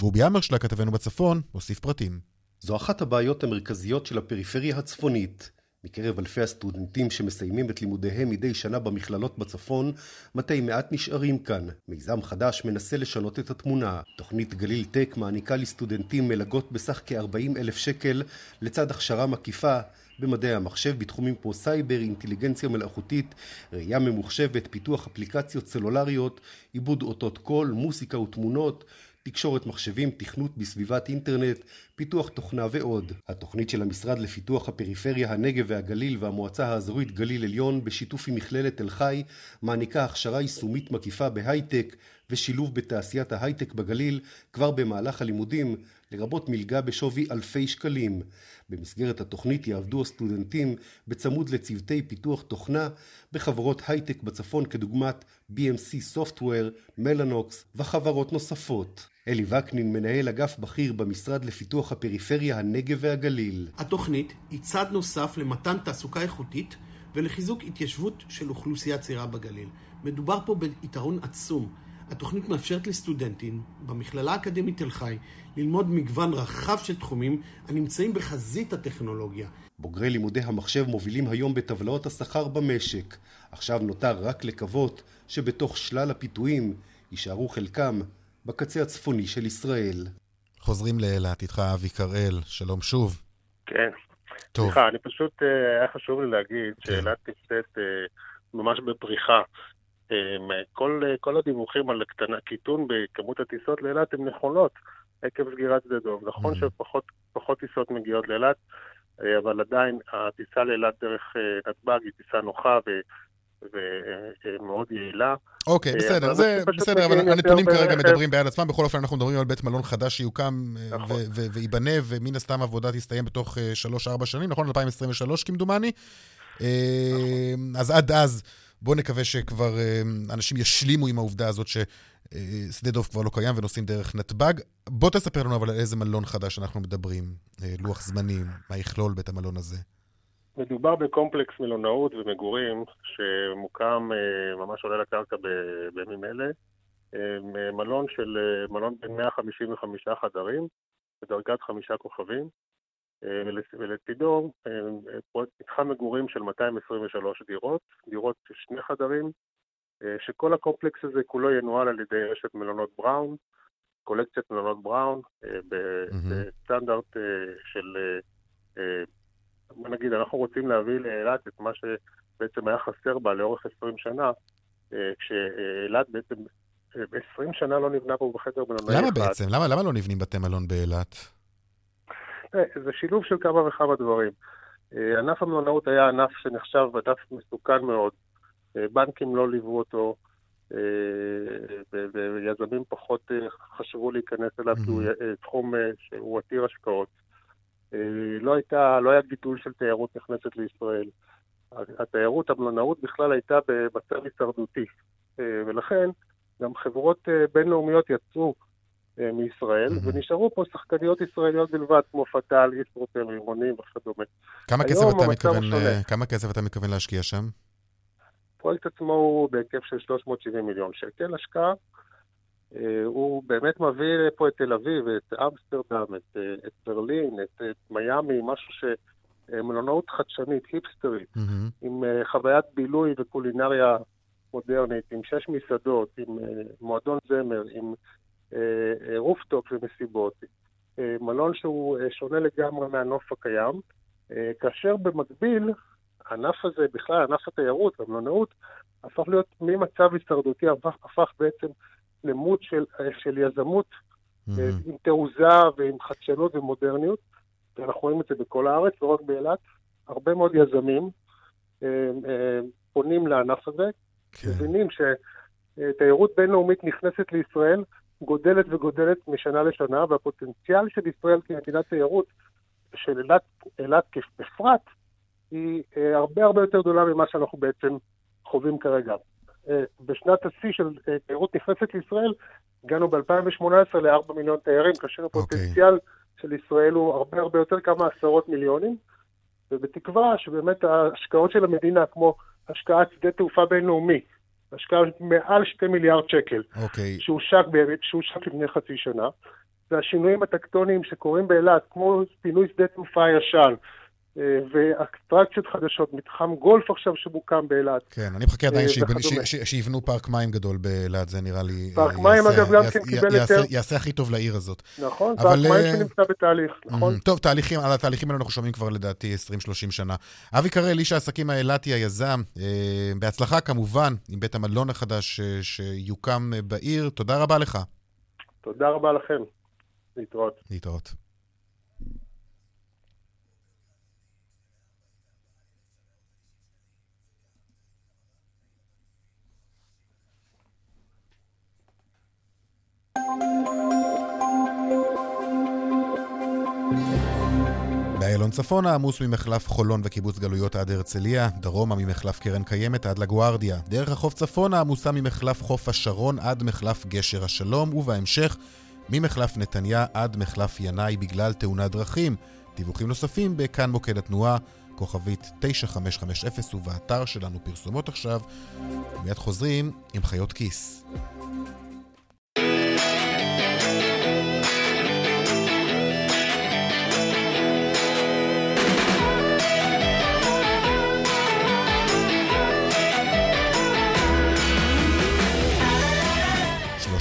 Speaker 1: רובי אמרשלה, כתבנו בצפון, הוסיף פרטים.
Speaker 17: זו אחת הבעיות המרכזיות של הפריפריה הצפונית. מקרב אלפי הסטודנטים שמסיימים את לימודיהם מדי שנה במכללות בצפון, מתי מעט נשארים כאן. מיזם חדש מנסה לשנות את התמונה. תוכנית גליל טק מעניקה לסטודנטים מלגות בסך כ-40 אלף שקל, לצד הכשרה מקיפה במדעי המחשב בתחומים כמו סייבר, אינטליגנציה מלאכותית, ראייה ממוחשבת, פיתוח אפליקציות סלולריות, עיבוד אותות קול, מוסיקה ותמונות, תקשורת מחשבים, תכנות בסביבת אינטרנט, פיתוח תוכנה ועוד. התוכנית של המשרד לפיתוח הפריפריה, הנגב והגליל והמועצה האזורית גליל עליון בשיתוף עם מכללת תל חי מעניקה הכשרה יישומית מקיפה בהייטק ושילוב בתעשיית ההייטק בגליל כבר במהלך הלימודים, לרבות מלגה בשווי אלפי שקלים. במסגרת התוכנית יעבדו הסטודנטים בצמוד לצוותי פיתוח תוכנה בחברות הייטק בצפון כדוגמת BMC Software, מלאנוקס וחברות נוספות. אלי וקנין, מנהל אגף בכיר במשרד לפיתוח הפריפריה, הנגב והגליל.
Speaker 18: התוכנית היא צעד נוסף למתן תעסוקה איכותית ולחיזוק התיישבות של אוכלוסייה צעירה בגליל. מדובר פה ביתרון עצום. התוכנית מאפשרת לסטודנטים במכללה האקדמית תל חי ללמוד מגוון רחב של תחומים הנמצאים בחזית הטכנולוגיה.
Speaker 17: בוגרי לימודי המחשב מובילים היום בטבלאות השכר במשק. עכשיו נותר רק לקוות שבתוך שלל הפיתויים יישארו חלקם בקצה הצפוני של ישראל.
Speaker 1: חוזרים לאילת, איתך אבי קראל, שלום שוב.
Speaker 16: כן. טוב. סליחה, אני פשוט, אה, היה חשוב לי להגיד כן. שאילת נמצאת אה, ממש בפריחה. אה, כל, כל הדיווחים על קטנה, קיטון בכמות הטיסות לאילת הן נכונות עקב סגירת שדה דוב. נכון mm. שפחות טיסות מגיעות לאילת, אבל עדיין הטיסה לאילת דרך נתב"ג היא טיסה נוחה ומאוד יעילה.
Speaker 1: אוקיי, אה, בסדר, זה בסדר, אבל הנתונים כרגע מדברים בעד עצמם. בכל אופן, אנחנו מדברים על בית מלון חדש שיוקם אה, נכון. וייבנה, ומן הסתם העבודה תסתיים בתוך 3-4 אה, שנים, נכון? 2023 כמדומני. נכון. אז עד אז, בואו נקווה שכבר אנשים ישלימו עם העובדה הזאת ששדה דוב כבר לא קיים ונוסעים דרך נתב"ג. בוא תספר לנו אבל על איזה מלון חדש אנחנו מדברים, לוח זמנים, מה יכלול בית המלון הזה.
Speaker 16: מדובר בקומפלקס מלונאות ומגורים שמוקם, אה, ממש עולה לקרקע בימים אלה. אה, מלון של, אה, מלון בין 155 חדרים, בדרגת חמישה כוכבים, ולצידו פרויקט מתחם מגורים של 223 דירות, דירות של שני חדרים, שכל הקומפלקס הזה כולו ינוהל על ידי רשת מלונות בראון, קולקציית מלונות בראון, בסטנדרט של בוא נגיד, אנחנו רוצים להביא לאילת את מה שבעצם היה חסר בה לאורך 20 שנה, אה, כשאילת בעצם 20 שנה לא נבנה פה בחדר מלונאי
Speaker 1: אחד. למה בעצם? למה, למה לא נבנים בתי מלון באילת?
Speaker 16: אה, זה שילוב של כמה וכמה דברים. אה, ענף המלונאות היה ענף שנחשב ענף מסוכן מאוד. בנקים לא ליוו אותו, ויזמים פחות חשבו להיכנס אליו, כי הוא תחום שהוא עתיר השקעות. אה, לא, הייתה, לא היה גידול של תיירות נכנסת לישראל. התיירות, המלונאות בכלל הייתה במצב הישרדותי. אה, ולכן גם חברות אה, בינלאומיות יצאו מישראל, mm-hmm. ונשארו פה שחקניות ישראליות בלבד, כמו פטל, ישרוטל, עירונים וכדומה.
Speaker 1: כמה כסף, אתה מתכוון, כמה כסף אתה מתכוון להשקיע שם?
Speaker 16: הפרויקט עצמו הוא בהיקף של 370 מיליון שקל השקעה. אה, הוא באמת מביא פה את תל אביב, את אמסטרדם, את, אה, את ברלין, את, את מיאמי, משהו ש... אה, מלונאות חדשנית, היפסטרית, mm-hmm. עם חוויית בילוי וקולינריה מודרנית, עם שש מסעדות, עם מועדון זמר, עם רופטופ ומסיבות. מלון שהוא שונה לגמרי מהנוף הקיים, כאשר במקביל, הענף הזה, בכלל ענף התיירות והמלונאות, הפך להיות ממצב הישרדותי, הפך, הפך בעצם שלמות של, של יזמות mm-hmm. עם תעוזה ועם חדשנות ומודרניות, ואנחנו רואים את זה בכל הארץ, לא רק באילת. הרבה מאוד יזמים אה, אה, פונים לענף הזה, כן. מבינים שתיירות בינלאומית נכנסת לישראל, גודלת וגודלת משנה לשנה, והפוטנציאל של ישראל כמדינת תיירות, של אילת, אילת בפרט, היא הרבה הרבה יותר גדולה ממה שאנחנו בעצם חווים כרגע. אה, בשנת השיא של אה, תיירות נכנסת לישראל, הגענו ב-2018 ל-4 מיליון תיירים, כאשר okay. אוקיי. הפוטנציאל של ישראל הוא הרבה הרבה יותר כמה עשרות מיליונים, ובתקווה שבאמת ההשקעות של המדינה, כמו השקעת שדה תעופה בינלאומי, השקעה מעל 2 מיליארד שקל, okay.
Speaker 1: אוקיי.
Speaker 16: שהושק לפני חצי שנה, והשינויים הטקטוניים שקורים באילת, כמו פינוי שדה תעופה ישן, ואטרקציות חדשות, מתחם גולף עכשיו שמוקם באילת.
Speaker 1: כן, אני מחכה עדיין אה, שיבנו פרק מים גדול באילת, זה נראה לי...
Speaker 16: פארק מים, אגב, גם כן קיבל יותר...
Speaker 1: יעשה הכי טוב לעיר הזאת.
Speaker 16: נכון, פארק מים אה, שנמצא בתהליך, נכון.
Speaker 1: טוב, תהליכים, על התהליכים האלה אנחנו שומעים כבר לדעתי 20-30 שנה. אבי קרל, איש העסקים האילתי, היזם, בהצלחה כמובן עם בית המלון החדש שיוקם בעיר. תודה רבה לך.
Speaker 16: תודה רבה לכם. להתראות.
Speaker 1: להתראות. באיילון צפונה עמוס ממחלף חולון וקיבוץ גלויות עד הרצליה, דרומה ממחלף קרן קיימת עד לגוארדיה. דרך החוף צפונה עמוסה ממחלף חוף השרון עד מחלף גשר השלום, ובהמשך ממחלף נתניה עד מחלף ינאי בגלל תאונת דרכים. דיווחים נוספים בכאן מוקד התנועה, כוכבית 9550 ובאתר שלנו פרסומות עכשיו. מיד חוזרים עם חיות כיס.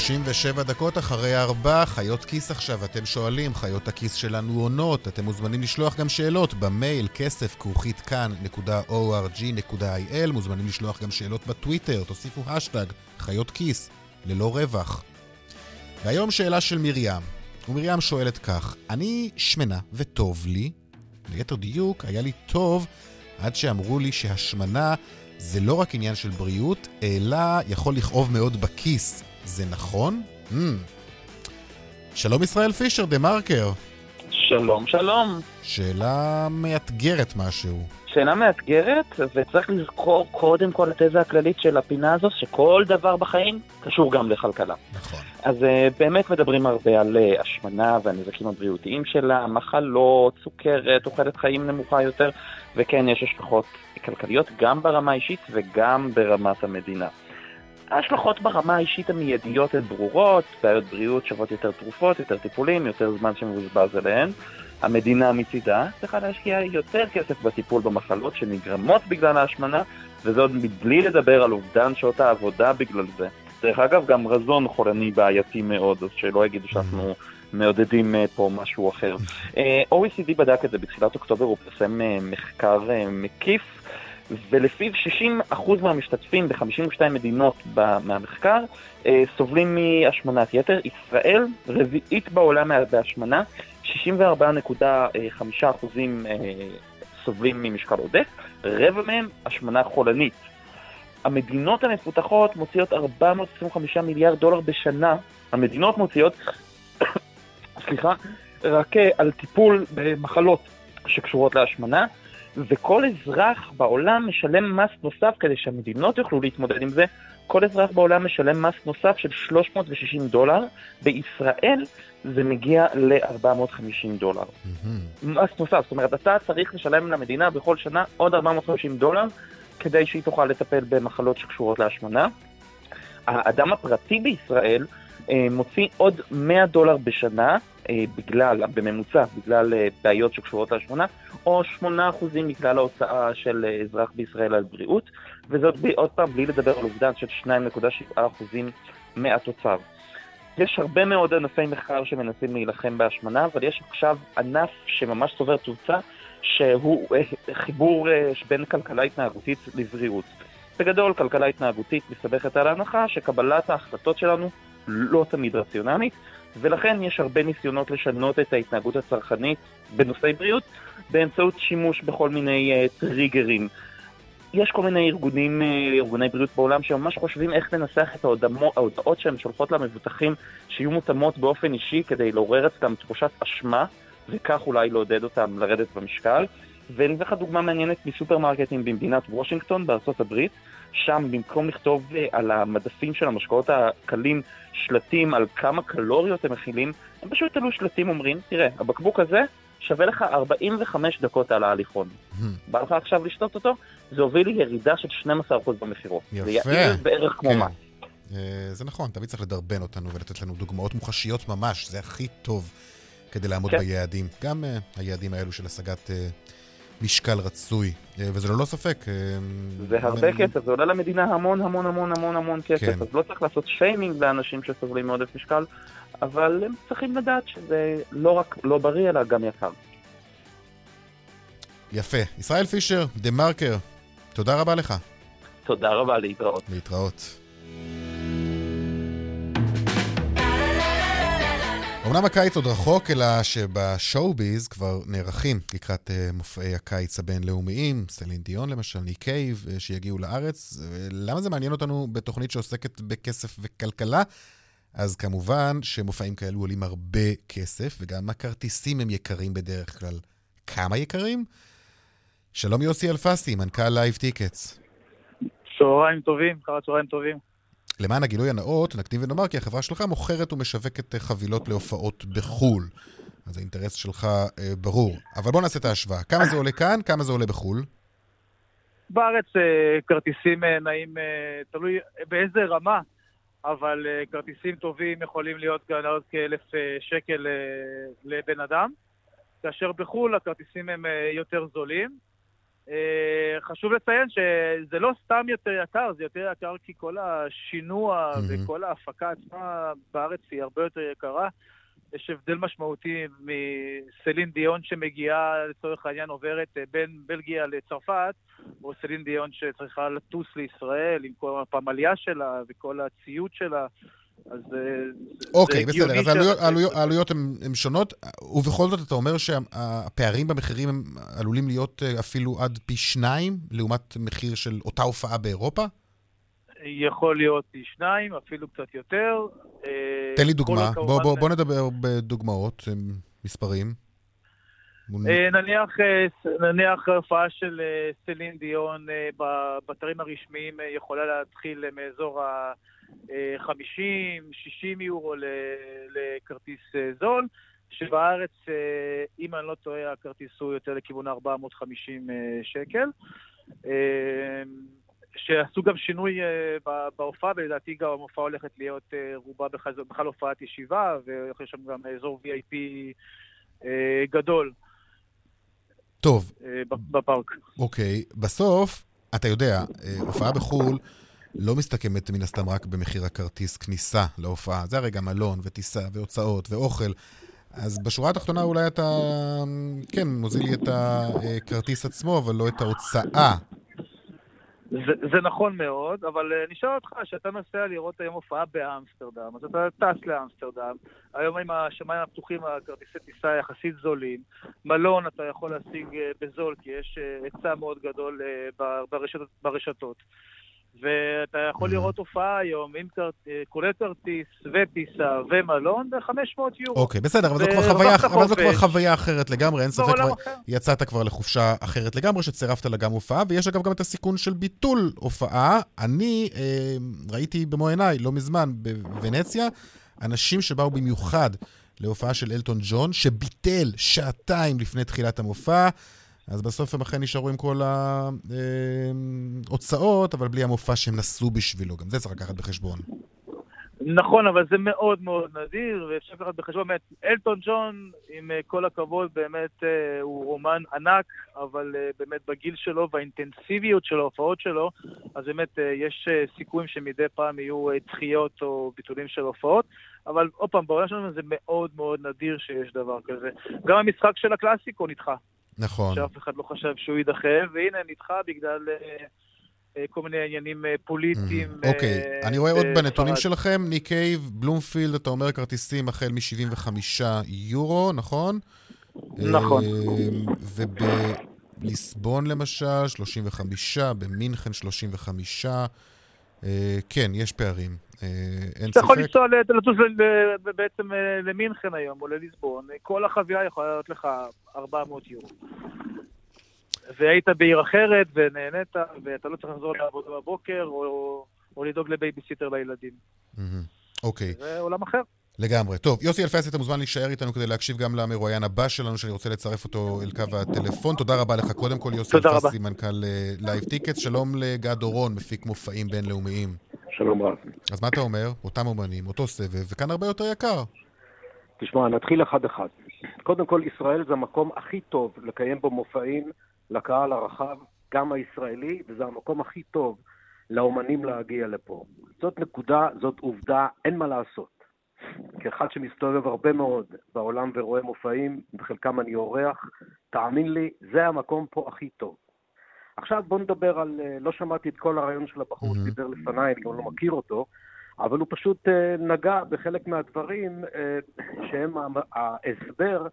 Speaker 1: 37 דקות אחרי ארבע, חיות כיס עכשיו, אתם שואלים, חיות הכיס שלנו עונות, אתם מוזמנים לשלוח גם שאלות במייל כסף כרוכית כאן.org.il, מוזמנים לשלוח גם שאלות בטוויטר, תוסיפו השטג חיות כיס, ללא רווח. והיום שאלה של מרים, ומרים שואלת כך, אני שמנה וטוב לי, ליתר דיוק, היה לי טוב עד שאמרו לי שהשמנה זה לא רק עניין של בריאות, אלא יכול לכאוב מאוד בכיס. זה נכון? Mm. שלום ישראל פישר, דה מרקר.
Speaker 19: שלום, שלום.
Speaker 1: שאלה מאתגרת משהו.
Speaker 19: שאלה מאתגרת, וצריך לזכור קודם כל התזה הכללית של הפינה הזו, שכל דבר בחיים קשור גם לכלכלה.
Speaker 1: נכון.
Speaker 19: אז uh, באמת מדברים הרבה על uh, השמנה והנזקים הבריאותיים שלה, מחלות, סוכרת, תוחלת חיים נמוכה יותר, וכן, יש השלכות כלכליות גם ברמה האישית וגם ברמת המדינה. ההשלכות ברמה האישית המיידיות הן ברורות, בעיות בריאות שוות יותר תרופות, יותר טיפולים, יותר זמן שמבוזבז עליהן. המדינה מצידה צריכה להשקיע יותר כסף בטיפול במחלות שנגרמות בגלל ההשמנה, וזאת מבלי לדבר על אובדן שעות העבודה בגלל זה. דרך אגב, גם רזון חולני בעייתי מאוד, אז שלא יגידו שאנחנו מעודדים אה, פה משהו אחר. אה, OECD בדק את זה בתחילת אוקטובר, הוא פרסם אה, מחקר מקיף. ולפיו 60% מהמשתתפים ב-52 מדינות מהמחקר סובלים מהשמנת יתר. ישראל רביעית בעולם בהשמנה, 64.5% סובלים ממשקל עודף, רבע מהם השמנה חולנית. המדינות המפותחות מוציאות 425 מיליארד דולר בשנה, המדינות מוציאות, [COUGHS] סליחה, רק על טיפול במחלות שקשורות להשמנה, וכל אזרח בעולם משלם מס נוסף כדי שהמדינות יוכלו להתמודד עם זה. כל אזרח בעולם משלם מס נוסף של 360 דולר, בישראל זה מגיע ל-450 דולר. Mm-hmm. מס נוסף, זאת אומרת, אתה צריך לשלם למדינה בכל שנה עוד 450 דולר כדי שהיא תוכל לטפל במחלות שקשורות להשמנה. האדם הפרטי בישראל אה, מוציא עוד 100 דולר בשנה בגלל, בממוצע, בגלל אה, בעיות שקשורות להשמנה, או 8% מכלל ההוצאה של אזרח בישראל על בריאות, וזאת עוד פעם בלי לדבר על אובדן של 2.7% מהתוצר. יש הרבה מאוד ענפי מחקר שמנסים להילחם בהשמנה, אבל יש עכשיו ענף שממש צובר תאוצה, שהוא חיבור בין כלכלה התנהגותית לבריאות. בגדול, כלכלה התנהגותית מסתבכת על ההנחה שקבלת ההחלטות שלנו לא תמיד רציונלית, ולכן יש הרבה ניסיונות לשנות את ההתנהגות הצרכנית בנושאי בריאות באמצעות שימוש בכל מיני uh, טריגרים. יש כל מיני ארגונים, uh, ארגוני בריאות בעולם שממש חושבים איך לנסח את ההודמו, ההודעות שהן שולחות למבוטחים שיהיו מותאמות באופן אישי כדי לעורר אצלם תחושת אשמה וכך אולי לעודד אותם לרדת במשקל. ואני אתן לך דוגמה מעניינת מסופרמרקטים במדינת וושינגטון בארצות הברית, שם במקום לכתוב uh, על המדפים של המשקאות הקלים שלטים על כמה קלוריות הם מכילים, הם פשוט תלו שלטים אומרים, תראה, הבקבוק הזה שווה לך 45 דקות על ההליכון. Hmm. בא לך עכשיו לשתות אותו? זה הוביל לירידה של 12% במכירות.
Speaker 1: יפה.
Speaker 19: זה יעיל בערך כמו
Speaker 1: כן.
Speaker 19: מה.
Speaker 1: אה, זה נכון, תמיד צריך לדרבן אותנו ולתת לנו דוגמאות מוחשיות ממש, זה הכי טוב כדי לעמוד
Speaker 19: כן.
Speaker 1: ביעדים. גם אה, היעדים האלו של השגת אה, משקל רצוי, אה, וזה ללא ספק. אה,
Speaker 19: זה הרבה כסף, זה עולה למדינה המון המון המון המון המון כסף,
Speaker 1: כן.
Speaker 19: אז לא צריך לעשות שיימינג לאנשים שסובלים מעודף משקל, אבל הם צריכים לדעת שזה לא רק לא בריא, אלא גם יקר.
Speaker 1: יפה. ישראל פישר, דה מרקר, תודה רבה לך.
Speaker 19: תודה רבה, להתראות.
Speaker 1: להתראות. אמנם הקיץ עוד רחוק, אלא שב show-biz כבר נערכים לקראת אה, מופעי הקיץ הבינלאומיים, סלין דיון למשל, ניק קייב, אה, שיגיעו לארץ. למה זה מעניין אותנו בתוכנית שעוסקת בכסף וכלכלה? אז כמובן שמופעים כאלו עולים הרבה כסף, וגם הכרטיסים הם יקרים בדרך כלל. כמה יקרים? שלום יוסי אלפסי, מנכ"ל Live Tickets.
Speaker 20: צהריים טובים, אחר הצהריים טובים.
Speaker 1: למען הגילוי הנאות, נקדים ונאמר כי החברה שלך מוכרת ומשווקת אה, חבילות להופעות בחו"ל. אז האינטרס שלך אה, ברור. אבל בוא נעשה את ההשוואה. כמה זה עולה כאן, כמה זה עולה בחו"ל?
Speaker 20: בארץ אה, כרטיסים אה, נעים, אה, תלוי באיזה רמה, אבל אה, כרטיסים טובים יכולים להיות כאן עוד כאלף אה, שקל אה, לבן אדם, כאשר בחו"ל הכרטיסים הם אה, יותר זולים. אה, חשוב לציין שזה לא סתם יותר יקר, זה יותר יקר כי כל השינוע
Speaker 21: Mhm.
Speaker 20: וכל ההפקה עצמה בארץ היא הרבה יותר יקרה. יש הבדל משמעותי מסלין דיון שמגיעה, לצורך העניין, עוברת אה, בין בלגיה לצרפת, או סלין דיון שצריכה לטוס לישראל עם כל הפמליה שלה וכל הציוד שלה. אז אה,
Speaker 1: אוקיי, בסדר. אז העלויות- הן הן שונות, ובכל זאת אתה אומר שהפערים במחירים הם עלולים להיות אה, אפילו עד פי שניים, לעומת מחיר של אותה הופעה באירופה?
Speaker 20: יכול להיות פי שניים, אפילו קצת יותר. אה,
Speaker 1: תן לי דוגמה. בוא- בוא בוא נדבר בדוגמאות, מספרים.
Speaker 20: נניח, נניח הופעה של סלין דיון באתרים הרשמיים יכולה להתחיל מאזור ה-50-60 יורו לכרטיס זול, שבארץ, אם אני לא טועה, הכרטיס הוא יותר לכיוון 450 שקל. שעשו גם שינוי בהופעה, ולדעתי גם ההופעה הולכת להיות רובה בכלל הופעת ישיבה, ויש שם גם אזור VIP גדול.
Speaker 1: טוב.
Speaker 20: אה, בפארק.
Speaker 1: אוקיי. בסוף, אתה יודע, אה, הופעה בחו"ל לא מסתכמת מן הסתם רק במחיר הכרטיס כניסה להופעה. זה הרי גם מלון וטיסה והוצאות ואוכל. אז בשורה התחתונה אולי אתה, כן, מוזיל לי את הכרטיס עצמו, אבל לא את ההוצאה
Speaker 20: זה, זה נכון מאוד, אבל uh, אני שואל אותך, כשאתה נוסע לראות היום הופעה באמסטרדם, אז אתה טס לאמסטרדם, היום עם השמיים הפתוחים, הכרטיסי טיסה יחסית זולים, מלון אתה יכול להשיג uh, בזול, כי יש uh, היצע מאוד גדול ברשתות. ברשתות. ואתה יכול לראות הופעה היום עם כולל כרטיס וטיסה ומלון ב-500 יורו.
Speaker 1: אוקיי, בסדר, אבל זו כבר חוויה, אבל זו כבר חוויה אחרת לגמרי, אין ספק, כבר יצאת כבר לחופשה אחרת לגמרי, שצירפת לה גם הופעה, ויש אגב גם את הסיכון של ביטול הופעה. אני אה, ראיתי במו עיניי, לא מזמן, בוונציה, אנשים שבאו במיוחד להופעה של אלטון ג'ון, שביטל שעתיים לפני תחילת המופע. אז בסוף הם אכן נשארו עם כל ההוצאות, אבל בלי המופע שהם נסעו בשבילו. גם זה צריך לקחת בחשבון.
Speaker 20: נכון, אבל זה מאוד מאוד נדיר, ואפשר לקחת בחשבון, באמת, אלטון ג'ון, עם אה, כל הכבוד, באמת אה, הוא רומן ענק, אבל אה, באמת בגיל שלו והאינטנסיביות של ההופעות שלו, אז באמת יש סיכויים שמדי פעם יהיו דחיות או ביטולים של הופעות, אבל עוד פעם, בעולם שלנו זה מאוד מאוד נדיר שיש דבר כזה. גם המשחק של הקלאסיקו נדחה.
Speaker 1: נכון.
Speaker 20: שאף אחד לא חשב שהוא יידחה, והנה נדחה בגלל אה, אה, כל מיני עניינים אה, פוליטיים.
Speaker 1: אוקיי, אני רואה עוד בנתונים שלכם, ניק קייב, בלומפילד, אתה אומר כרטיסים החל מ-75 יורו, נכון?
Speaker 20: נכון.
Speaker 1: ובליסבון למשל, 35, במינכן 35. כן, יש פערים. אין ספק.
Speaker 20: אתה יכול לנסוע, לטוס בעצם למינכן היום, או לליסבון, כל החבייה יכולה להיות לך 400 יורו. והיית בעיר אחרת, ונהנית, ואתה לא צריך לחזור לעבודה בבוקר, או, או לדאוג לבייביסיטר לילדים.
Speaker 1: אוקיי.
Speaker 20: זה עולם אחר.
Speaker 1: לגמרי. טוב, יוסי אלפסי, אתה מוזמן להישאר איתנו כדי להקשיב גם למרואיין הבא שלנו, שאני רוצה לצרף אותו אל קו הטלפון. תודה רבה לך. קודם כל, יוסי אלפסי, מנכ"ל Live Ticket. שלום לגד אורון, מפיק מופעים בינלאומיים.
Speaker 22: שלום רב.
Speaker 1: אז מה אתה אומר? אותם אומנים, אותו סבב, וכאן הרבה יותר יקר.
Speaker 22: תשמע, נתחיל אחד-אחד. קודם כל, ישראל זה המקום הכי טוב לקיים בו מופעים לקהל הרחב, גם הישראלי, וזה המקום הכי טוב לאומנים להגיע לפה. זאת נקודה, זאת עובדה, אין מה לעשות. כאחד שמסתובב הרבה מאוד בעולם ורואה מופעים, בחלקם אני אורח, תאמין לי, זה המקום פה הכי טוב. עכשיו בוא נדבר על, אה, לא שמעתי את כל הרעיון של הבחור mm-hmm. שדיבר לפניי, אני גם לא מכיר אותו, אבל הוא פשוט uh, נגע בחלק מהדברים uh, שהם ההסבר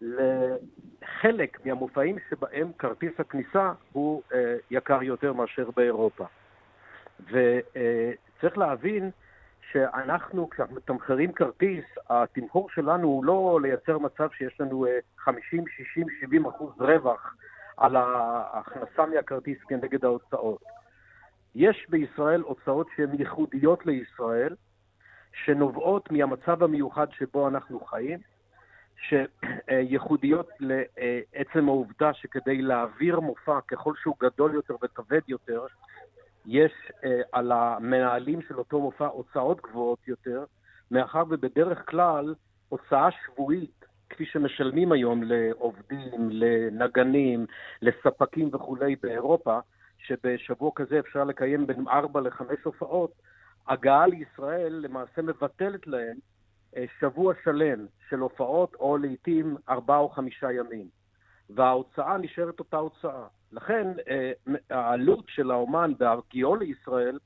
Speaker 22: לחלק מהמופעים שבהם כרטיס הכניסה הוא יקר יותר מאשר באירופה. וצריך להבין שאנחנו, כשאנחנו מתמחרים כרטיס, התמחור שלנו הוא לא לייצר מצב שיש לנו 50, 60, 70 אחוז רווח על ההכנסה מהכרטיס כנגד ההוצאות. יש בישראל הוצאות שהן ייחודיות לישראל, שנובעות מהמצב המיוחד שבו אנחנו חיים, שייחודיות לעצם העובדה שכדי להעביר מופע ככל שהוא גדול יותר וכבד יותר, יש אה, על המנהלים של אותו מופע הוצאות גבוהות יותר, מאחר ובדרך כלל הוצאה שבועית, כפי שמשלמים היום לעובדים, לנגנים, לספקים וכולי באירופה, שבשבוע כזה אפשר לקיים בין ארבע לחמש הופעות, הגעה לישראל למעשה מבטלת להם אה, שבוע שלם של הופעות, או לעיתים ארבעה או חמישה ימים. וההוצאה נשארת אותה הוצאה. לכן אה, העלות של האומן בהגיעו לישראל,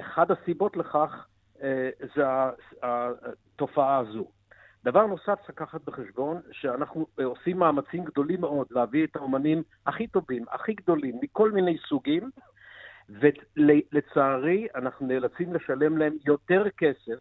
Speaker 22: אחד הסיבות לכך אה, זה התופעה הזו. דבר נוסף צריך לקחת בחשבון, שאנחנו עושים מאמצים גדולים מאוד להביא את האומנים הכי טובים, הכי גדולים, מכל מיני סוגים, ולצערי אנחנו נאלצים לשלם להם יותר כסף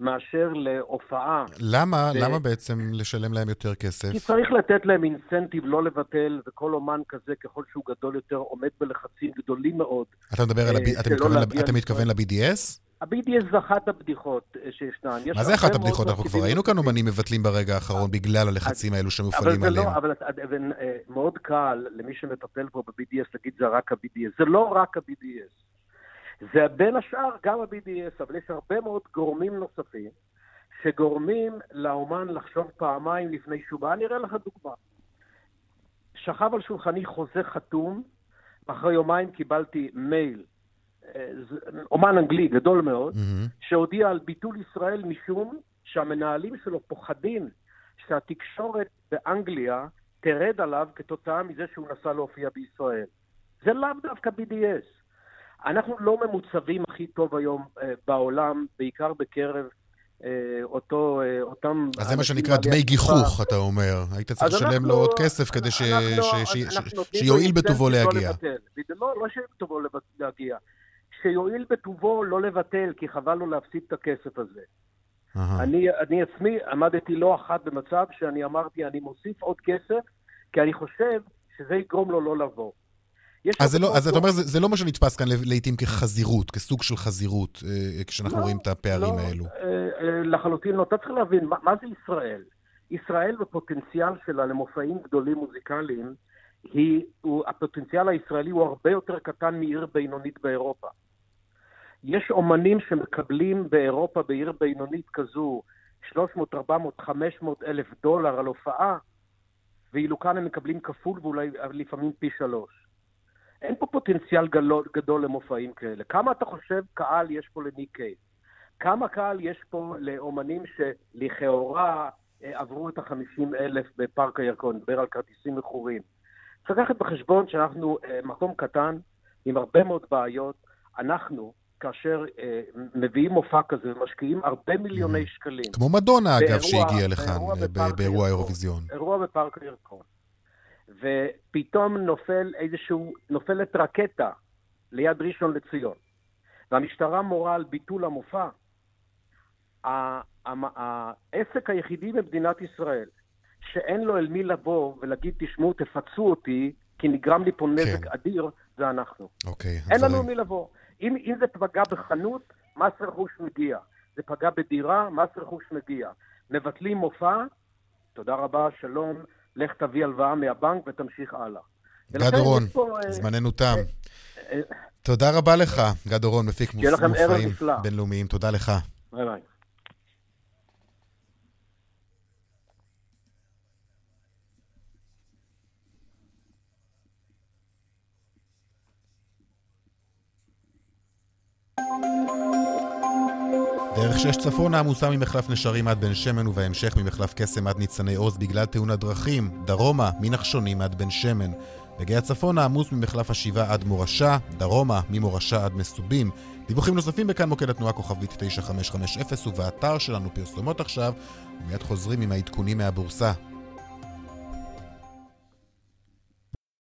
Speaker 22: מאשר להופעה.
Speaker 1: למה?
Speaker 22: ו...
Speaker 1: למה בעצם לשלם להם יותר כסף?
Speaker 22: כי צריך לתת להם אינסנטיב לא לבטל, וכל אומן כזה, ככל שהוא גדול יותר, עומד בלחצים גדולים מאוד.
Speaker 1: אתה מדבר על ה... אתה מתכוון, לב... אתה מתכוון ל-BDS?
Speaker 22: ה-BDS זה אחת הבדיחות שישנן.
Speaker 1: מה זה אחת הבדיחות? אנחנו כבר ראינו כאן אומנים מבטלים ברגע האחרון בגלל הלחצים האלו שמופעלים עליהם.
Speaker 22: אבל זה לא, אבל מאוד קל למי שמטפל פה ב-BDS להגיד זה רק ה-BDS. זה לא רק ה-BDS. זה בין השאר גם ה-BDS, אבל יש הרבה מאוד גורמים נוספים שגורמים לאומן לחשוב פעמיים לפני שהוא בא. אני אראה לך דוגמה. שכב על שולחני חוזה חתום, אחרי יומיים קיבלתי מייל, אומן אנגלי גדול מאוד, mm-hmm. שהודיע על ביטול ישראל משום שהמנהלים שלו פוחדים שהתקשורת באנגליה תרד עליו כתוצאה מזה שהוא נסע להופיע בישראל. זה לאו דווקא BDS. אנחנו לא ממוצבים הכי טוב היום אה, בעולם, בעיקר בקרב אה, אותו, אה, אותם...
Speaker 1: אז זה מה שנקרא דמי גיחוך, אתה אומר. היית צריך לשלם לו עוד כסף כדי. שיועיל בטובו להגיע.
Speaker 22: לא, לא בטובו להגיע. שיועיל בטובו לא לבטל, כי חבל לו להפסיד את הכסף הזה. אני, אני עצמי עמדתי לא אחת במצב שאני אמרתי, אני מוסיף עוד כסף, כי אני חושב שזה יגרום לו לא לבוא.
Speaker 1: אז, לא, אז אתה אומר, זה, זה לא מה שנתפס כאן לעיתים כחזירות, כסוג של חזירות, אה, כשאנחנו לא, רואים את הפערים
Speaker 22: לא,
Speaker 1: האלו.
Speaker 22: אה, אה, לחלוטין לא. אתה צריך להבין, מה, מה זה ישראל? ישראל בפוטנציאל שלה למופעים גדולים מוזיקליים, היא, הוא, הפוטנציאל הישראלי הוא הרבה יותר קטן מעיר בינונית באירופה. יש אומנים שמקבלים באירופה, בעיר בינונית כזו, 300, 400, 500 אלף דולר על הופעה, ואילו כאן הם מקבלים כפול ואולי לפעמים פי שלוש. אין פה פוטנציאל גדול, גדול למופעים כאלה. כמה אתה חושב קהל יש פה לניק קייב? כמה קהל יש פה לאומנים שלכאורה אה, עברו את החמישים אלף בפארק הירקון, נדבר על כרטיסים מכורים. צריך לקחת בחשבון שאנחנו אה, מקום קטן עם הרבה מאוד בעיות. אנחנו, כאשר אה, מביאים מופע כזה ומשקיעים הרבה מיליוני mm. שקלים.
Speaker 1: כמו מדונה, אגב, שהגיע לכאן באירוע האירוויזיון.
Speaker 22: אירוע בפארק הירקון. ופתאום נופל איזשהו, נופלת רקטה ליד ראשון לציון, והמשטרה מורה על ביטול המופע. העסק היחידי במדינת ישראל שאין לו אל מי לבוא ולהגיד, תשמעו, תפצו אותי, כי נגרם לי פה נזק כן. אדיר, זה אנחנו.
Speaker 1: אוקיי.
Speaker 22: אין לנו מי לבוא. אם, אם זה פגע בחנות, מס רכוש מגיע. זה פגע בדירה, מס רכוש מגיע. מבטלים מופע, תודה רבה, שלום, לך תביא הלוואה מהבנק ותמשיך הלאה.
Speaker 1: גד אורון, אה, זמננו תם. אה, אה, תודה רבה לך, גד אורון, מפיק מופעים בינלאומיים. תודה לך.
Speaker 22: ביי ביי.
Speaker 1: דרך שש צפונה עמוסה ממחלף נשרים עד בן שמן ובהמשך ממחלף קסם עד ניצני עוז בגלל תאונת דרכים, דרומה מנחשונים עד בן שמן. בגיא הצפון העמוס ממחלף השבעה עד מורשה, דרומה ממורשה עד מסובים. דיווחים נוספים בכאן מוקד התנועה כוכבית 9550 ובאתר שלנו פרסומות עכשיו, ומיד חוזרים עם העדכונים מהבורסה.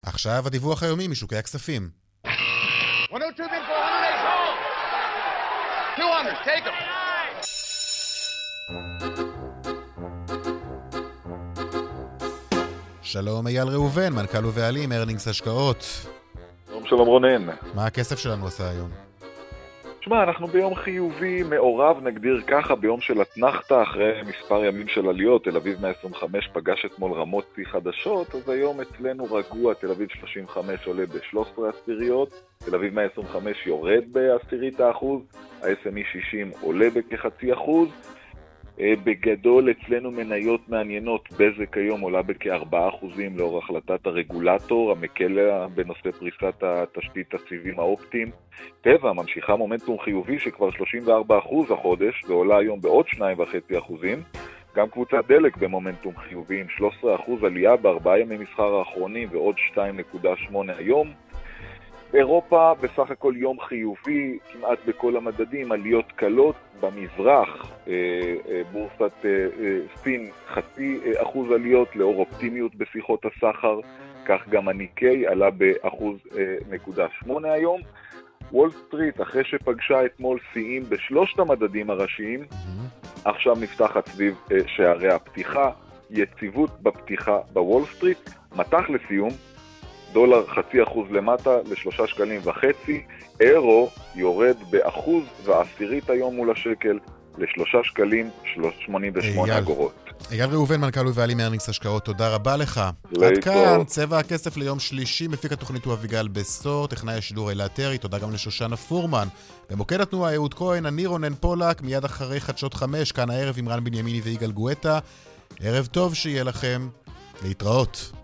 Speaker 1: עכשיו הדיווח היומי משוקי הכספים. 102 200, take them. שלום אייל ראובן, מנכ"ל ובעלים, ארנינגס השקעות.
Speaker 23: שלום שלום רונן.
Speaker 1: מה הכסף שלנו עשה היום?
Speaker 23: תשמע, אנחנו ביום חיובי מעורב, נגדיר ככה, ביום של אתנחתא, אחרי מספר ימים של עליות, תל אביב 125 פגש אתמול רמות שיא חדשות, אז היום אצלנו רגוע, תל אביב 35 עולה ב-13 עשיריות, תל אביב 125 יורד בעשירית האחוז, ה-SME 60 עולה בכחצי אחוז, בגדול אצלנו מניות מעניינות, בזק היום עולה בכ-4% לאור החלטת הרגולטור המקל בנושא פריסת התשתית הסיבים האופטיים. טבע ממשיכה מומנטום חיובי שכבר 34% החודש ועולה היום בעוד 2.5%. גם קבוצת דלק במומנטום חיובי עם 13% עלייה בארבעה ימי מסחר האחרונים ועוד 2.8 היום. אירופה בסך הכל יום חיובי, כמעט בכל המדדים, עליות קלות. במזרח, אה, אה, בורסת אה, סין חצי אחוז עליות לאור אופטימיות בשיחות הסחר, כך גם הניקיי עלה באחוז נקודה שמונה היום. וול סטריט, אחרי שפגשה אתמול שיאים בשלושת המדדים הראשיים, עכשיו נפתחת סביב שערי הפתיחה, יציבות בפתיחה בוול סטריט, מתח לסיום, דולר חצי אחוז למטה לשלושה שקלים וחצי, אירו יורד באחוז ועשירית היום מול השקל לשלושה שקלים שמונים ושמונה אגורות.
Speaker 1: אייל ראובן, מנכ"ל ובעלים מארנינגס השקעות, תודה רבה לך. עד כאן, צבע הכסף ליום שלישי, מפיק התוכנית הוא אביגל בסור, טכנאי השידור אילת טרי, תודה גם לשושנה פורמן. במוקד התנועה אהוד כהן, אני רונן פולק, מיד אחרי חדשות חמש, כאן הערב עם רן בנימיני ויגאל גואטה. ערב טוב שיהיה לכם, להתראות.